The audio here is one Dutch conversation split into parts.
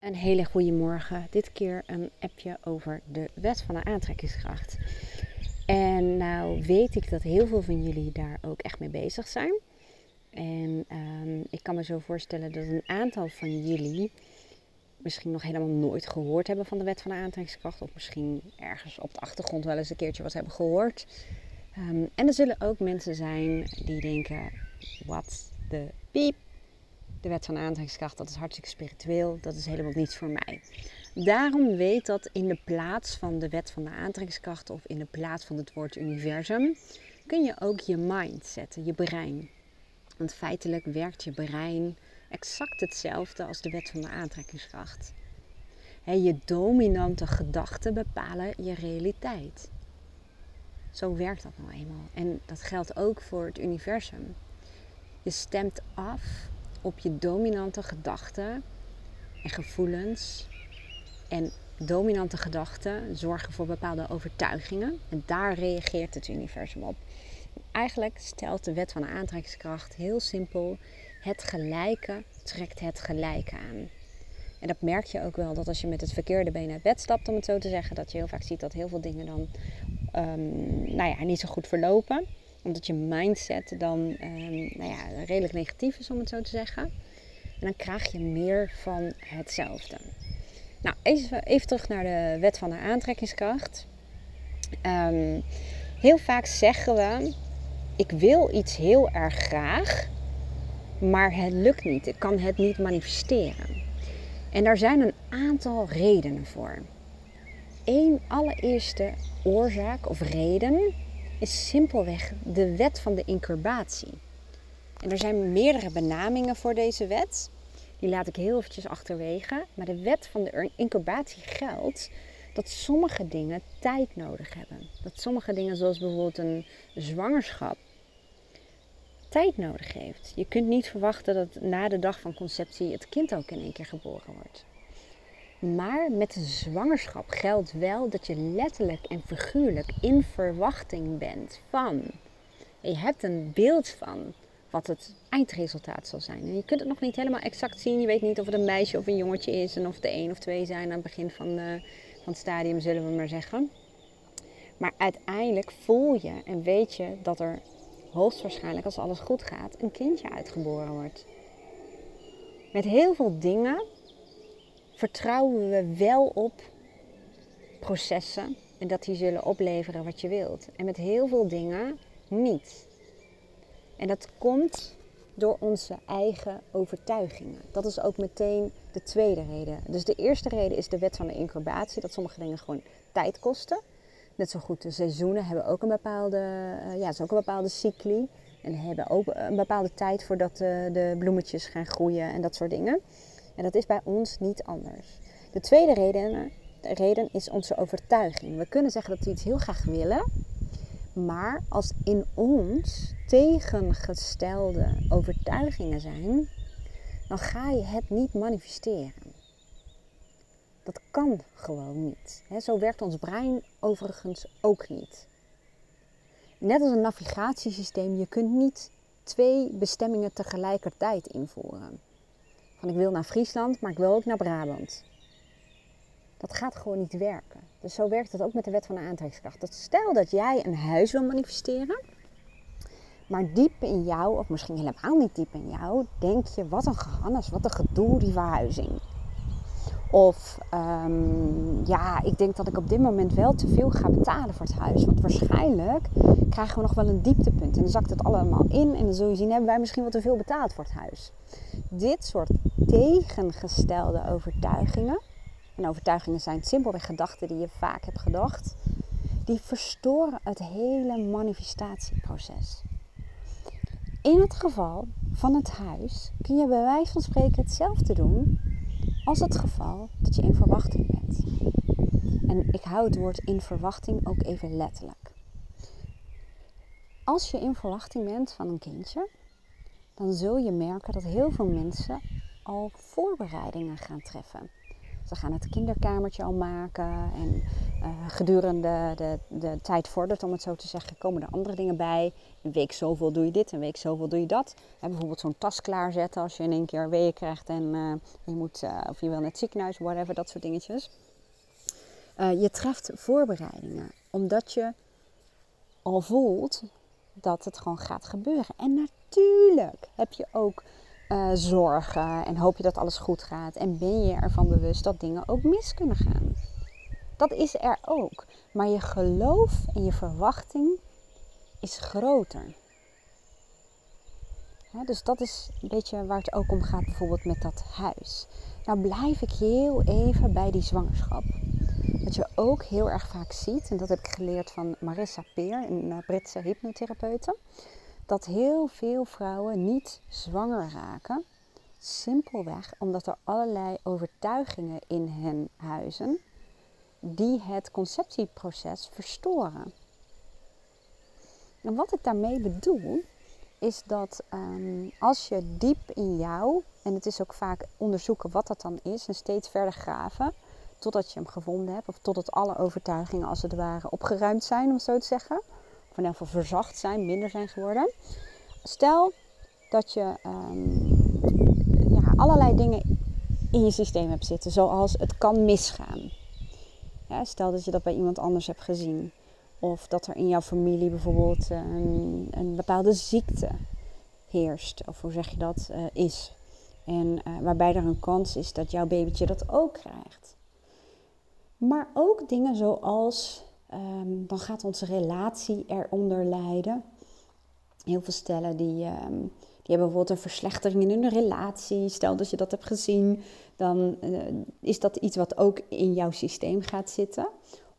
Een hele goede morgen. Dit keer een appje over de wet van de aantrekkingskracht. En nou weet ik dat heel veel van jullie daar ook echt mee bezig zijn. En um, ik kan me zo voorstellen dat een aantal van jullie misschien nog helemaal nooit gehoord hebben van de wet van de aantrekkingskracht. Of misschien ergens op de achtergrond wel eens een keertje wat hebben gehoord. Um, en er zullen ook mensen zijn die denken, wat de piep de wet van aantrekkingskracht, dat is hartstikke spiritueel, dat is helemaal niets voor mij. Daarom weet dat in de plaats van de wet van de aantrekkingskracht of in de plaats van het woord universum, kun je ook je mind zetten, je brein. Want feitelijk werkt je brein exact hetzelfde als de wet van de aantrekkingskracht. je dominante gedachten bepalen je realiteit. Zo werkt dat nou eenmaal. En dat geldt ook voor het universum. Je stemt af op je dominante gedachten en gevoelens. En dominante gedachten zorgen voor bepaalde overtuigingen. En daar reageert het universum op. Eigenlijk stelt de wet van de aantrekkingskracht heel simpel: het gelijke trekt het gelijke aan. En dat merk je ook wel dat als je met het verkeerde been uit bed stapt, om het zo te zeggen, dat je heel vaak ziet dat heel veel dingen dan um, nou ja, niet zo goed verlopen omdat je mindset dan ehm, nou ja, redelijk negatief is, om het zo te zeggen. En dan krijg je meer van hetzelfde. Nou, even, even terug naar de wet van de aantrekkingskracht. Ehm, heel vaak zeggen we: Ik wil iets heel erg graag, maar het lukt niet. Ik kan het niet manifesteren. En daar zijn een aantal redenen voor. Eén allereerste oorzaak of reden is simpelweg de wet van de incubatie. En er zijn meerdere benamingen voor deze wet. Die laat ik heel eventjes achterwege. Maar de wet van de incubatie geldt dat sommige dingen tijd nodig hebben. Dat sommige dingen, zoals bijvoorbeeld een zwangerschap, tijd nodig heeft. Je kunt niet verwachten dat na de dag van conceptie het kind ook in één keer geboren wordt. Maar met de zwangerschap geldt wel dat je letterlijk en figuurlijk in verwachting bent van. je hebt een beeld van wat het eindresultaat zal zijn. En je kunt het nog niet helemaal exact zien. Je weet niet of het een meisje of een jongetje is en of het één of twee zijn aan het begin van, van het stadium, zullen we maar zeggen. Maar uiteindelijk voel je en weet je dat er hoogstwaarschijnlijk, als alles goed gaat, een kindje uitgeboren wordt. Met heel veel dingen vertrouwen we wel op processen en dat die zullen opleveren wat je wilt. En met heel veel dingen niet. En dat komt door onze eigen overtuigingen. Dat is ook meteen de tweede reden. Dus de eerste reden is de wet van de incubatie, dat sommige dingen gewoon tijd kosten. Net zo goed, de seizoenen hebben ook een bepaalde, uh, ja, is ook een bepaalde cycli. En hebben ook een bepaalde tijd voordat de, de bloemetjes gaan groeien en dat soort dingen. En dat is bij ons niet anders. De tweede reden, de reden is onze overtuiging. We kunnen zeggen dat we iets heel graag willen, maar als in ons tegengestelde overtuigingen zijn, dan ga je het niet manifesteren. Dat kan gewoon niet. Zo werkt ons brein overigens ook niet. Net als een navigatiesysteem, je kunt niet twee bestemmingen tegelijkertijd invoeren. Van ik wil naar Friesland, maar ik wil ook naar Brabant. Dat gaat gewoon niet werken. Dus zo werkt het ook met de wet van de aantrekkingskracht. Dat stel dat jij een huis wil manifesteren, maar diep in jou, of misschien helemaal niet diep in jou, denk je: wat een gehannes, wat een gedoe die verhuizing. Of um, ja, ik denk dat ik op dit moment wel te veel ga betalen voor het huis. Want waarschijnlijk krijgen we nog wel een dieptepunt. En dan zakt het allemaal in. En dan zul je zien, hebben wij misschien wel te veel betaald voor het huis. Dit soort tegengestelde overtuigingen. En overtuigingen zijn simpelweg gedachten die je vaak hebt gedacht. Die verstoren het hele manifestatieproces. In het geval van het huis kun je bij wijze van spreken hetzelfde doen als het geval dat je in verwachting bent. En ik hou het woord in verwachting ook even letterlijk. Als je in verwachting bent van een kindje, dan zul je merken dat heel veel mensen al voorbereidingen gaan treffen. Ze gaan het kinderkamertje al maken. En uh, gedurende de, de tijd vordert, om het zo te zeggen, komen er andere dingen bij. Een week zoveel doe je dit, een week zoveel doe je dat. bijvoorbeeld zo'n tas klaarzetten als je in één keer weeën krijgt en uh, je moet, of je wil naar het ziekenhuis, whatever, dat soort dingetjes. je treft voorbereidingen, omdat je al voelt dat het gewoon gaat gebeuren. En natuurlijk heb je ook zorgen en hoop je dat alles goed gaat. En ben je ervan bewust dat dingen ook mis kunnen gaan. Dat is er ook. Maar je geloof en je verwachting is groter. dus dat is een beetje waar het ook om gaat, bijvoorbeeld met dat huis. Nou blijf ik heel even bij die zwangerschap. Wat je ook heel erg vaak ziet, en dat heb ik geleerd van Marissa Peer, een eh, Britse hypnotherapeute dat heel veel vrouwen niet zwanger raken. Simpelweg omdat er allerlei overtuigingen in hen huizen die het conceptieproces verstoren. En wat ik daarmee bedoel, is dat um, als je diep in jou, en het is ook vaak onderzoeken wat dat dan is, en steeds verder graven, totdat je hem gevonden hebt, of totdat alle overtuigingen als het ware opgeruimd zijn, om zo te zeggen of in ieder geval verzacht zijn, minder zijn geworden. Stel dat je um, ja, allerlei dingen in je systeem hebt zitten, zoals het kan misgaan. Ja, stel dat je dat bij iemand anders hebt gezien. Of dat er in jouw familie bijvoorbeeld een, een bepaalde ziekte heerst. Of hoe zeg je dat? Uh, is. En uh, waarbij er een kans is dat jouw babytje dat ook krijgt. Maar ook dingen zoals um, dan gaat onze relatie eronder lijden. Heel veel stellen die, um, die hebben bijvoorbeeld een verslechtering in hun relatie. Stel dat je dat hebt gezien, dan uh, is dat iets wat ook in jouw systeem gaat zitten.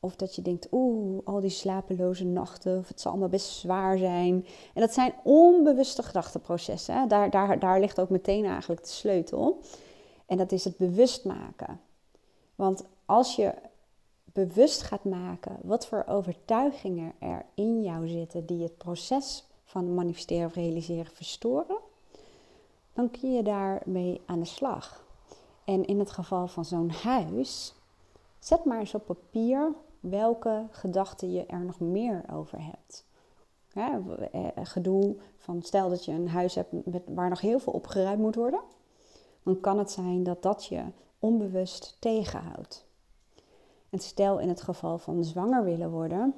Of dat je denkt, oeh, al die slapeloze nachten, of het zal allemaal best zwaar zijn. En dat zijn onbewuste gedachteprocessen. Hè? Daar, daar, daar ligt ook meteen eigenlijk de sleutel. En dat is het bewust maken. Want als je bewust gaat maken wat voor overtuigingen er in jou zitten die het proces van manifesteren of realiseren verstoren, dan kun je daarmee aan de slag. En in het geval van zo'n huis, zet maar eens op papier welke gedachten je er nog meer over hebt. Ja, eh, gedoe van stel dat je een huis hebt waar nog heel veel opgeruimd moet worden, dan kan het zijn dat dat je onbewust tegenhoudt. En stel in het geval van zwanger willen worden,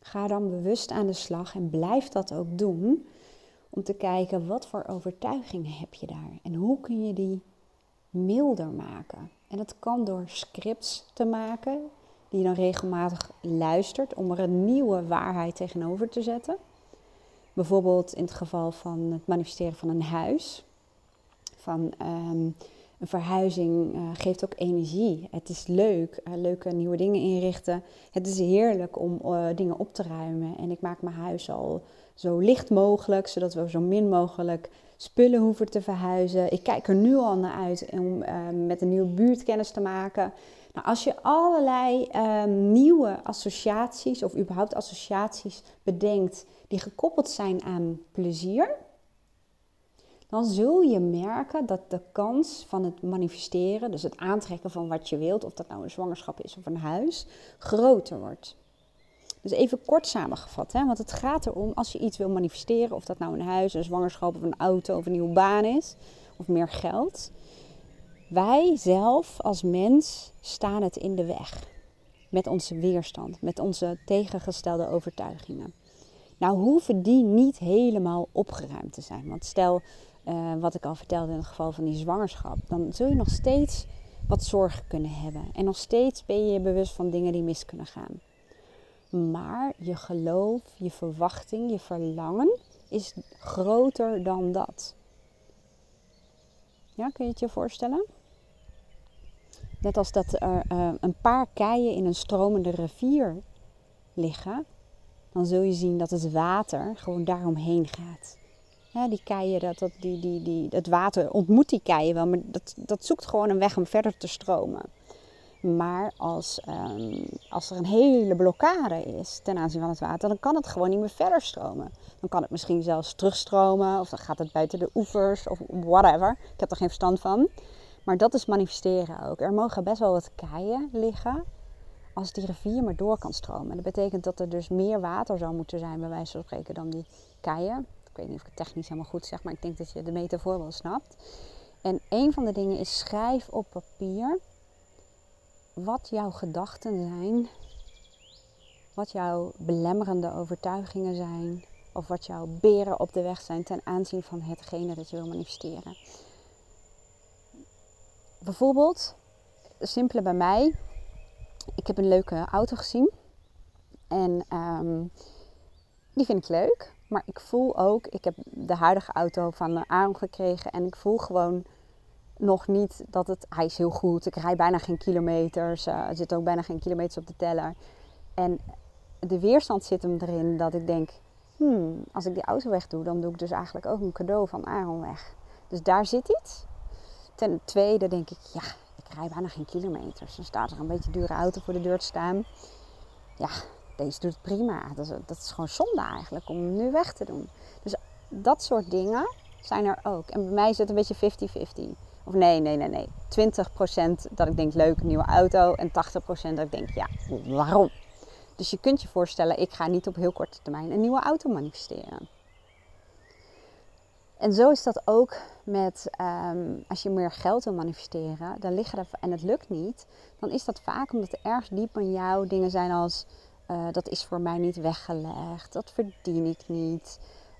ga dan bewust aan de slag en blijf dat ook doen. Om te kijken wat voor overtuigingen heb je daar en hoe kun je die milder maken. En dat kan door scripts te maken die je dan regelmatig luistert om er een nieuwe waarheid tegenover te zetten. Bijvoorbeeld in het geval van het manifesteren van een huis. Van ehm, een verhuizing uh, geeft ook energie. Het is leuk, uh, leuke nieuwe dingen inrichten. Het is heerlijk om uh, dingen op te ruimen. En ik maak mijn huis al zo licht mogelijk, zodat we zo min mogelijk spullen hoeven te verhuizen. Ik kijk er nu al naar uit om met een nieuwe buurt kennis te maken. Nou, als je allerlei ehm, nieuwe associaties of überhaupt associaties bedenkt die gekoppeld zijn aan plezier, dan zul je merken dat de kans van het manifesteren, dus het aantrekken van wat je wilt, of dat nou een zwangerschap is of een huis, groter wordt. Dus even kort samengevat, hè? want het gaat erom als je iets wil manifesteren, of dat nou een huis, een zwangerschap of een auto of een nieuwe baan is, of meer geld. Wij zelf als mens staan het in de weg met onze weerstand, met onze tegengestelde overtuigingen. Nou hoeven die niet helemaal opgeruimd te zijn. Want stel uh, wat ik al vertelde in het geval van die zwangerschap, dan zul je nog steeds wat zorgen kunnen hebben. En nog steeds ben je je bewust van dingen die mis kunnen gaan. Maar je geloof, je verwachting, je verlangen is groter dan dat. Ja, kun je het je voorstellen? Net als dat er uh, een paar keien in een stromende rivier liggen, dan zul je zien dat het water gewoon daaromheen gaat die keien, dat, dat, die, die, die, het water ontmoet die keien wel, maar dat, dat zoekt gewoon een weg om verder te stromen. Maar als, um, als er een hele blokkade is ten aanzien van het water, dan kan het gewoon niet meer verder stromen. Dan kan het misschien zelfs terugstromen, of dan gaat het buiten de oevers, of whatever. Ik heb er geen verstand van. Maar dat is manifesteren ook. Er mogen best wel wat keien liggen als die rivier maar door kan stromen. Dat betekent dat er dus meer water zou moeten zijn, bij wijze van spreken, dan die keien. Ik weet niet of ik het technisch helemaal goed zeg, maar ik denk dat je de metafoor wel snapt. En een van de dingen is schrijf op papier wat jouw gedachten zijn, wat jouw belemmerende overtuigingen zijn, of wat jouw beren op de weg zijn ten aanzien van hetgene dat je wil manifesteren. Bijvoorbeeld, simpele bij mij, ik heb een leuke auto gezien en um, die vind ik leuk. Maar ik voel ook, ik heb de huidige auto van Aaron gekregen en ik voel gewoon nog niet dat het, hij is heel goed. Ik rij bijna geen kilometers, uh, er zitten ook bijna geen kilometers op de teller. En de weerstand zit hem erin dat ik denk, hmm, als ik die auto weg doe, dan doe ik dus eigenlijk ook een cadeau van Aaron weg. Dus daar zit iets. Ten tweede denk ik, ja, ik rij bijna geen kilometers. Dan staat er een beetje dure auto voor de deur te staan. Ja, deze doet het prima. Dat is, dat is gewoon zonde eigenlijk om hem nu weg te doen. Dus dat soort dingen zijn er ook. En bij mij het een beetje 50-50. Of nee, nee, nee, nee. 20% dat ik denk leuk, nieuwe auto. En 80% dat ik denk, ja, waarom? Dus je kunt je voorstellen, ik ga niet op heel korte termijn een nieuwe auto manifesteren. En zo is dat ook met ehm, als je meer geld wil manifesteren, dan liggen er, en het lukt niet, dan is dat vaak omdat er ergens diep in jou dingen zijn als uh, dat is voor mij niet weggelegd, dat verdien ik niet,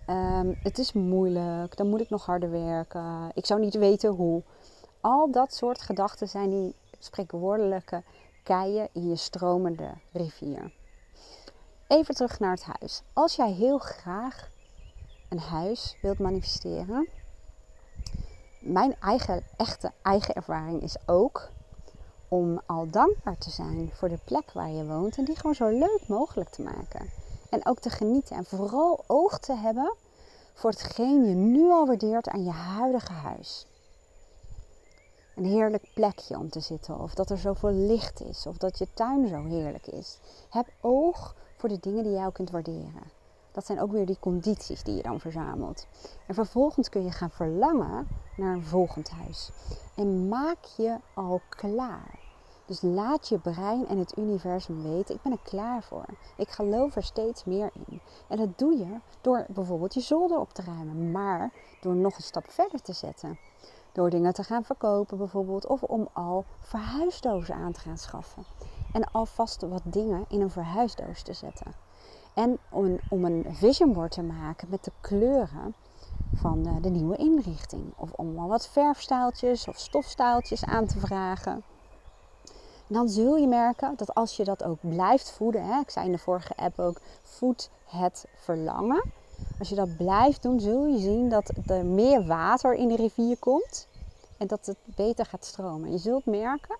um, het is moeilijk, dan moet ik nog harder werken, ik zou niet weten hoe. Al dat soort gedachten zijn die spreekwoordelijke keien in je stromende rivier. Even terug naar het huis. Als jij heel graag een huis wilt manifesteren, mijn eigen echte eigen ervaring is ook om al dankbaar te zijn voor de plek waar je woont en die gewoon zo leuk mogelijk te maken. En ook te genieten en vooral oog te hebben voor hetgeen je nu al waardeert aan je huidige huis. Een heerlijk plekje om te zitten, of dat er zoveel licht is, of dat je tuin zo heerlijk is. Heb oog voor de dingen die jij kunt waarderen. Dat zijn ook weer die condities die je dan verzamelt. En vervolgens kun je gaan verlangen naar een volgend huis. En maak je al klaar. Dus laat je brein en het universum weten, ik ben er klaar voor. Ik geloof er steeds meer in. En dat doe je door bijvoorbeeld je zolder op te ruimen, maar door nog een stap verder te zetten. Door dingen te gaan verkopen bijvoorbeeld, of om al verhuisdozen aan te gaan schaffen. En alvast wat dingen in een verhuisdoos te zetten. En om een, om een vision board te maken met de kleuren van de, de nieuwe inrichting. Of om al wat verfstaaltjes of stofstaaltjes aan te vragen. Dan zul je merken dat als je dat ook blijft voeden, hè, ik zei in de vorige app ook, voed het verlangen. Als je dat blijft doen, zul je zien dat er meer water in de rivier komt en dat het beter gaat stromen. Je zult merken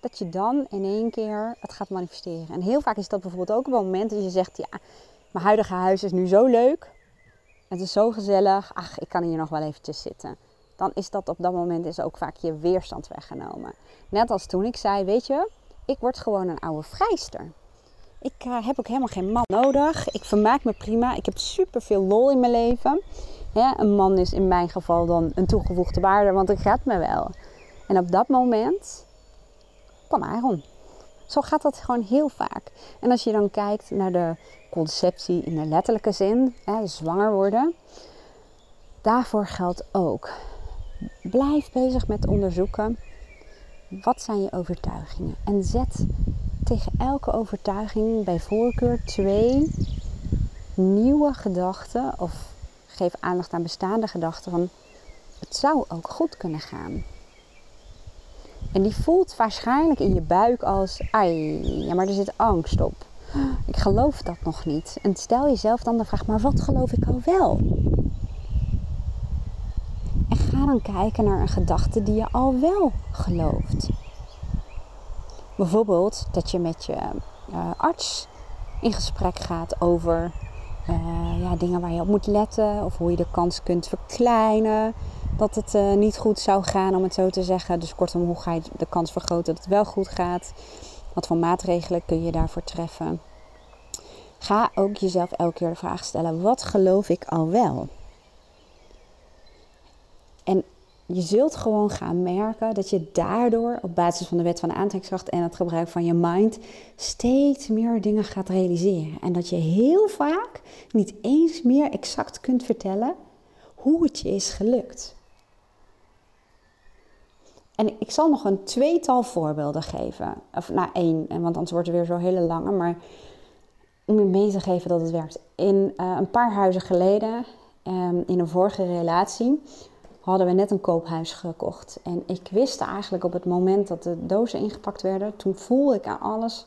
dat je dan in één keer het gaat manifesteren. En heel vaak is dat bijvoorbeeld ook op het moment dat je zegt, ja, mijn huidige huis is nu zo leuk. Het is zo gezellig. Ach, ik kan hier nog wel eventjes zitten. Dan is dat op dat moment is ook vaak je weerstand weggenomen. Net als toen ik zei, weet je, ik word gewoon een oude vrijster. Ik uh, heb ook helemaal geen man nodig. Ik vermaak me prima. Ik heb super veel lol in mijn leven. Een man is in mijn geval dan een toegevoegde waarde, want het gaat me wel. En op dat moment kwam Aaron. Zo gaat dat gewoon heel vaak. En als je dan kijkt naar de conceptie in de letterlijke zin, hè, zwanger worden, daarvoor geldt ook. Blijf bezig met onderzoeken. Wat zijn je overtuigingen? En zet tegen elke overtuiging bij voorkeur twee nieuwe gedachten of geef aandacht aan bestaande gedachten van het zou ook goed kunnen gaan. En die voelt waarschijnlijk in je buik als, ai, ja maar er zit angst op. Ik geloof dat nog niet. En stel jezelf dan de vraag, maar wat geloof ik al wel? En ga dan kijken naar een gedachte die je al wel gelooft. Bijvoorbeeld dat je met je uh, arts in gesprek gaat over uh, ja, dingen waar je op moet letten of hoe je de kans kunt verkleinen dat het uh, niet goed zou gaan, om het zo te zeggen. Dus kortom, hoe ga je de kans vergroten dat het wel goed gaat? Wat voor maatregelen kun je daarvoor treffen? Ga ook jezelf elke keer de vraag stellen: wat geloof ik al wel? En je zult gewoon gaan merken dat je daardoor op basis van de wet van aantrekkingskracht en het gebruik van je mind steeds meer dingen gaat realiseren. En dat je heel vaak niet eens meer exact kunt vertellen hoe het je is gelukt. En ik zal nog een tweetal voorbeelden geven. Of nou één, want anders wordt het weer zo hele lange. Maar om je mee te geven dat het werkt. In uh, een paar huizen geleden, um, in een vorige relatie, hadden we net een koophuis gekocht. En ik wist eigenlijk op het moment dat de dozen ingepakt werden, toen voelde ik aan alles.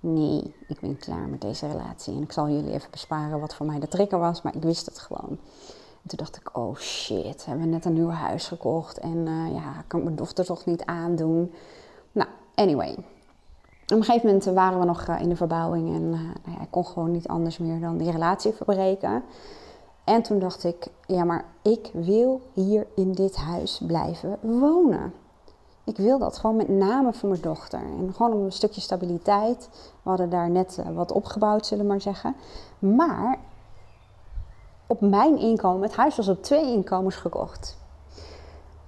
Nee, ik ben klaar met deze relatie. En ik zal jullie even besparen wat voor mij de trigger was, maar ik wist het gewoon. En toen dacht ik, oh shit, hebben we net een nieuw huis gekocht. En uh, ja, kan mijn dochter toch niet aandoen. Nou, anyway. Op een gegeven moment waren we nog eh, in de verbouwing en uh, nou ja, ik kon gewoon niet anders meer dan die relatie verbreken. En toen dacht ik, ja, maar ik wil hier in dit huis blijven wonen. Ik wil dat gewoon met name voor mijn dochter. En gewoon om een stukje stabiliteit. We hadden daar net eh, wat opgebouwd, zullen we maar zeggen. Maar op mijn inkomen, het huis was op twee inkomens gekocht.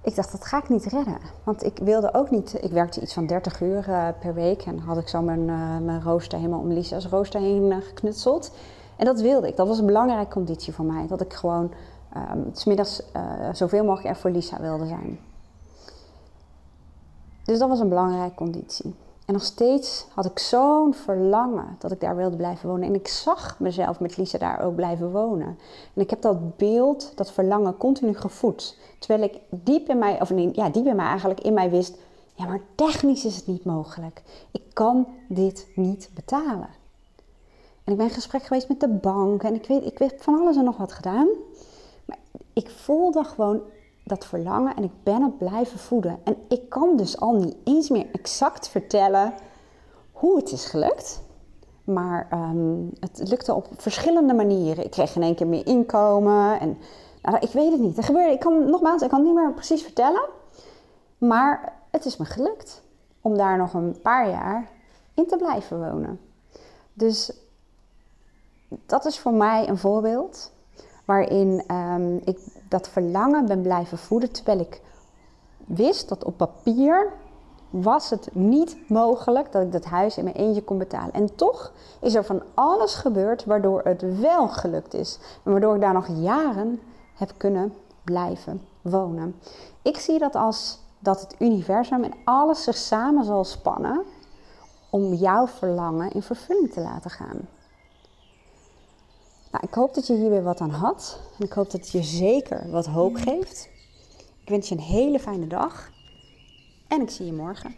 Ik dacht, dat ga ik niet redden. Want ik wilde ook niet, ik werkte iets van 30 uur uh, per week. En had ik zo mijn, uh, mijn rooster helemaal om Lisa's rooster heen geknutseld. En dat wilde ik. Dat was een belangrijke conditie voor mij. Dat ik gewoon um, smiddags uh, zoveel mogelijk er voor Lisa wilde zijn. Dus dat was een belangrijke conditie. En nog steeds had ik zo'n verlangen dat ik daar wilde blijven wonen. En ik zag mezelf met Lisa daar ook blijven wonen. En ik heb dat beeld, dat verlangen continu gevoed. Terwijl ik diep in mij, of nee, ja, diep in mij eigenlijk in mij wist, ja, maar technisch is het niet mogelijk. Ik kan dit niet betalen. En ik ben in gesprek geweest met de bank en ik weet, ik weet van alles en nog wat gedaan. Maar ik voelde gewoon dat verlangen en ik ben het blijven voeden. En ik kan dus al niet eens meer exact vertellen hoe het is gelukt. Maar um, het lukte op verschillende manieren. Ik kreeg in één keer meer inkomen. En nou, ik weet het niet. Er gebeurde, ik kan nogmaals, ik kan het niet meer precies vertellen. Maar het is me gelukt om daar nog een paar jaar in te blijven wonen. Dus dat is voor mij een voorbeeld waarin um, ik dat verlangen ben blijven voeden, terwijl ik wist dat op papier was het niet mogelijk dat ik dat huis in mijn eentje kon betalen. En toch is er van alles gebeurd waardoor het wel gelukt is. En waardoor ik daar nog jaren heb kunnen blijven wonen. Ik zie dat als dat het universum en alles zich samen zal spannen om jouw verlangen in vervulling te laten gaan. Nou, ik hoop dat je hier weer wat aan had. En ik hoop dat het je zeker wat hoop geeft. Ik wens je een hele fijne dag. En ik zie je morgen.